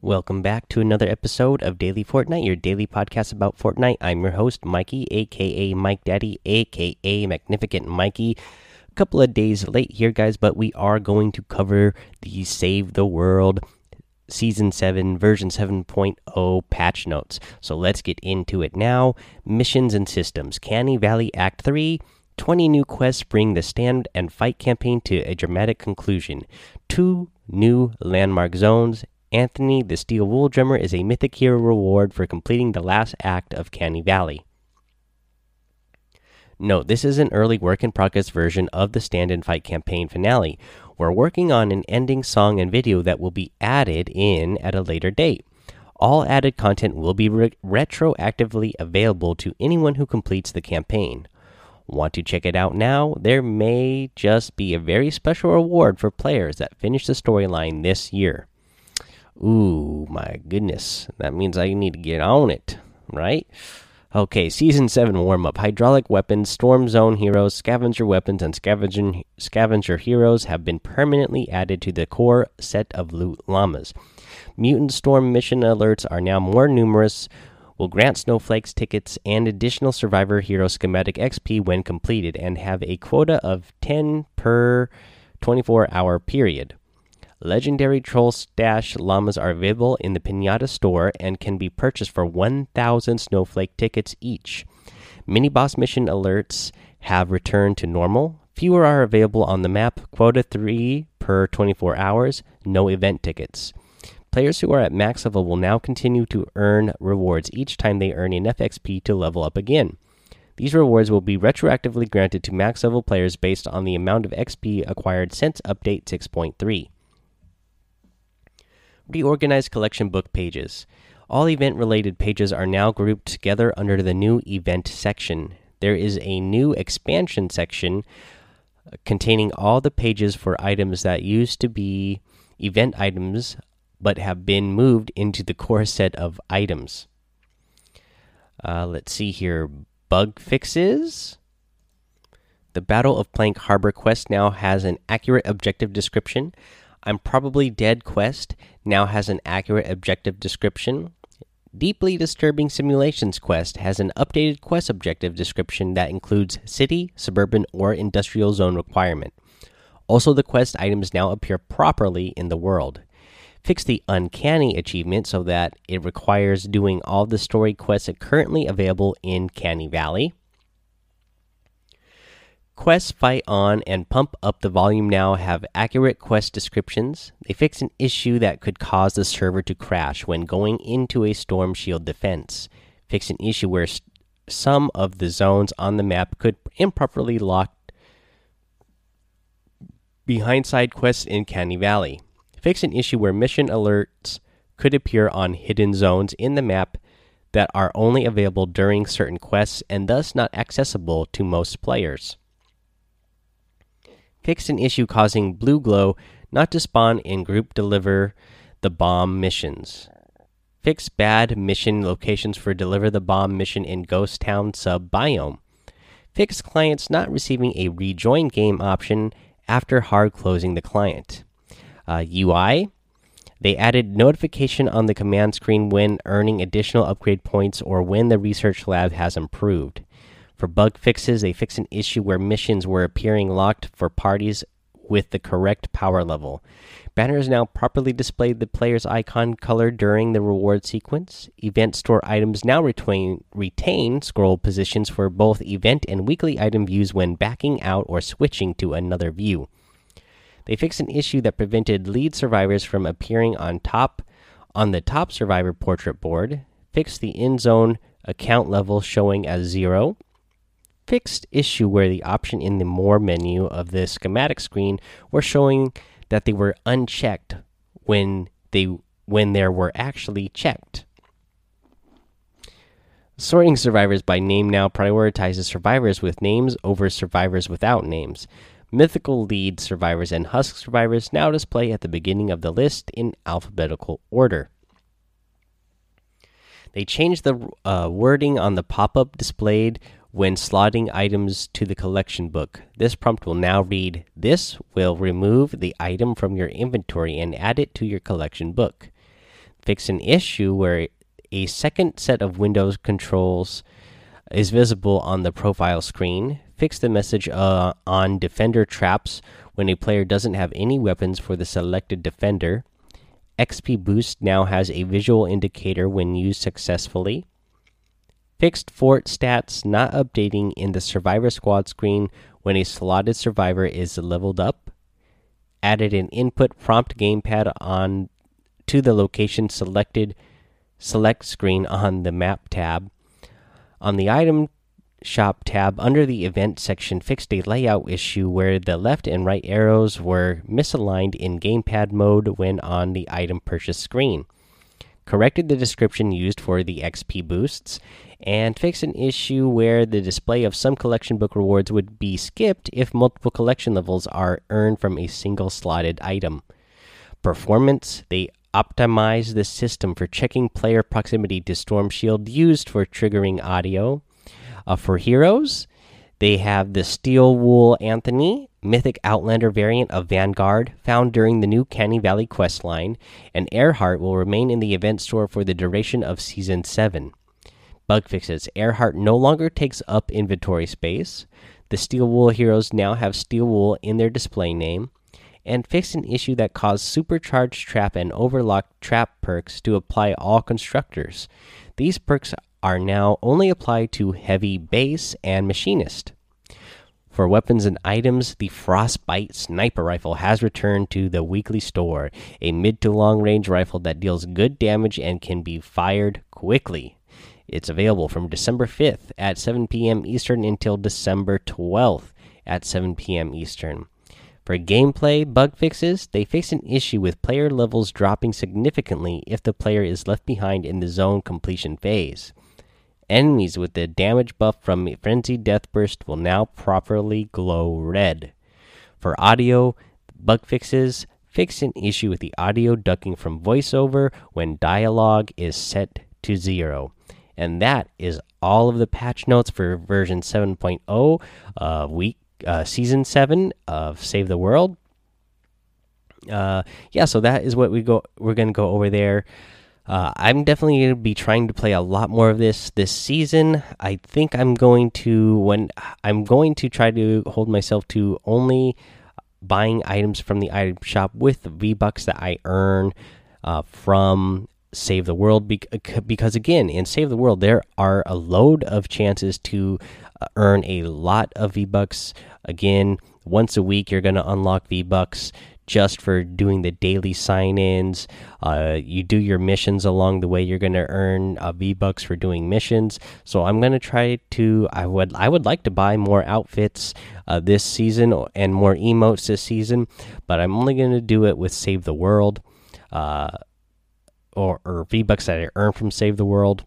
Welcome back to another episode of Daily Fortnite, your daily podcast about Fortnite. I'm your host, Mikey, aka Mike Daddy, aka Magnificent Mikey. A couple of days late here, guys, but we are going to cover the Save the World Season 7, version 7.0 patch notes. So let's get into it now. Missions and systems Canny Valley Act 3. 20 new quests bring the stand and fight campaign to a dramatic conclusion. Two new landmark zones Anthony the Steel Wool Drummer is a mythic hero reward for completing the last act of Canny Valley. No, this is an early work in progress version of the Stand and Fight campaign finale. We're working on an ending song and video that will be added in at a later date. All added content will be re retroactively available to anyone who completes the campaign. Want to check it out now? There may just be a very special reward for players that finish the storyline this year. Ooh, my goodness. That means I need to get on it, right? Okay, Season 7 warm up. Hydraulic weapons, Storm Zone heroes, scavenger weapons, and scavenger, scavenger heroes have been permanently added to the core set of loot llamas. Mutant Storm mission alerts are now more numerous, will grant snowflakes tickets and additional survivor hero schematic XP when completed, and have a quota of 10 per 24 hour period. Legendary Troll Stash llamas are available in the Pinata store and can be purchased for 1,000 snowflake tickets each. Mini boss mission alerts have returned to normal. Fewer are available on the map, quota 3 per 24 hours, no event tickets. Players who are at max level will now continue to earn rewards each time they earn enough XP to level up again. These rewards will be retroactively granted to max level players based on the amount of XP acquired since Update 6.3 reorganized collection book pages. All event related pages are now grouped together under the new event section. There is a new expansion section uh, containing all the pages for items that used to be event items but have been moved into the core set of items. Uh, let's see here bug fixes. The Battle of Plank Harbor quest now has an accurate objective description. I'm Probably Dead quest now has an accurate objective description. Deeply Disturbing Simulations quest has an updated quest objective description that includes city, suburban, or industrial zone requirement. Also, the quest items now appear properly in the world. Fix the Uncanny achievement so that it requires doing all the story quests currently available in Canny Valley. Quests fight on and pump up the volume now have accurate quest descriptions. They fix an issue that could cause the server to crash when going into a storm shield defense. Fix an issue where some of the zones on the map could improperly lock behind side quests in Canny Valley. Fix an issue where mission alerts could appear on hidden zones in the map that are only available during certain quests and thus not accessible to most players fixed an issue causing Blue Glow not to spawn in group deliver the bomb missions. Fix bad mission locations for deliver the bomb mission in Ghost Town sub biome. Fix clients not receiving a rejoin game option after hard closing the client. Uh, UI they added notification on the command screen when earning additional upgrade points or when the research lab has improved. For bug fixes, they fixed an issue where missions were appearing locked for parties with the correct power level. Banners now properly display the player's icon color during the reward sequence. Event store items now retain, retain scroll positions for both event and weekly item views when backing out or switching to another view. They fixed an issue that prevented lead survivors from appearing on top on the top survivor portrait board. Fixed the in zone account level showing as zero fixed issue where the option in the more menu of the schematic screen were showing that they were unchecked when they when there were actually checked. Sorting survivors by name now prioritizes survivors with names over survivors without names. Mythical lead survivors and husk survivors now display at the beginning of the list in alphabetical order. They changed the uh, wording on the pop up displayed when slotting items to the collection book. This prompt will now read This will remove the item from your inventory and add it to your collection book. fix an issue where a second set of Windows controls is visible on the profile screen. Fix the message uh, on defender traps when a player doesn't have any weapons for the selected defender. XP Boost now has a visual indicator when used successfully. Fixed fort stats not updating in the survivor squad screen when a slotted survivor is leveled up. Added an input prompt gamepad on to the location selected select screen on the map tab. On the item shop tab under the event section fixed a layout issue where the left and right arrows were misaligned in gamepad mode when on the item purchase screen. Corrected the description used for the XP boosts and fixed an issue where the display of some collection book rewards would be skipped if multiple collection levels are earned from a single slotted item. Performance they optimized the system for checking player proximity to Storm Shield used for triggering audio. Uh, for heroes, they have the Steel Wool Anthony, Mythic Outlander variant of Vanguard, found during the new Canny Valley quest line, and Earhart will remain in the event store for the duration of Season 7. Bug fixes Earhart no longer takes up inventory space. The Steel Wool heroes now have Steel Wool in their display name and fixed an issue that caused supercharged trap and overlock trap perks to apply all constructors. These perks are now only applied to heavy base and machinist. For weapons and items, the Frostbite sniper rifle has returned to the weekly store, a mid to long range rifle that deals good damage and can be fired quickly. It's available from December 5th at 7 p.m. Eastern until December 12th at 7 p.m. Eastern. For gameplay bug fixes, they fix an issue with player levels dropping significantly if the player is left behind in the zone completion phase. Enemies with the damage buff from Frenzied Death Burst will now properly glow red. For audio bug fixes, fix an issue with the audio ducking from voiceover when dialogue is set to zero. And that is all of the patch notes for version 7.0 uh, week uh, season seven of Save the World. Uh, yeah, so that is what we go. We're gonna go over there. Uh, I'm definitely going to be trying to play a lot more of this this season. I think I'm going to when I'm going to try to hold myself to only buying items from the item shop with V bucks that I earn uh, from Save the World because again in Save the World there are a load of chances to uh, earn a lot of V Bucks. Again, once a week, you're going to unlock V Bucks just for doing the daily sign ins. Uh, you do your missions along the way, you're going to earn uh, V Bucks for doing missions. So I'm going to try to. I would. I would like to buy more outfits uh, this season and more emotes this season, but I'm only going to do it with Save the World. Uh, or, or V Bucks that I earn from Save the World.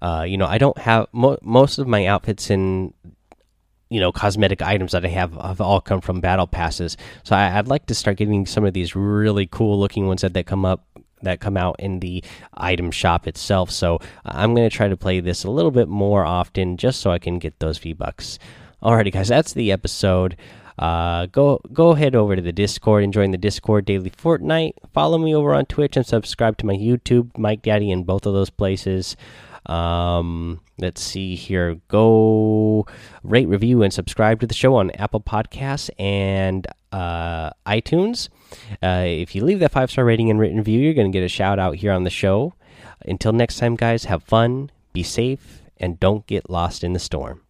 Uh, you know, I don't have mo most of my outfits and you know cosmetic items that I have have all come from battle passes. So I, would like to start getting some of these really cool looking ones that that come up that come out in the item shop itself. So I'm going to try to play this a little bit more often just so I can get those V bucks. Alrighty, guys, that's the episode. Uh, go go head over to the Discord and join the Discord daily Fortnite. Follow me over on Twitch and subscribe to my YouTube, Mike Daddy, in both of those places. Um, let's see here. Go rate, review, and subscribe to the show on Apple Podcasts and uh, iTunes. Uh, if you leave that five star rating and written review, you're going to get a shout out here on the show. Until next time, guys, have fun, be safe, and don't get lost in the storm.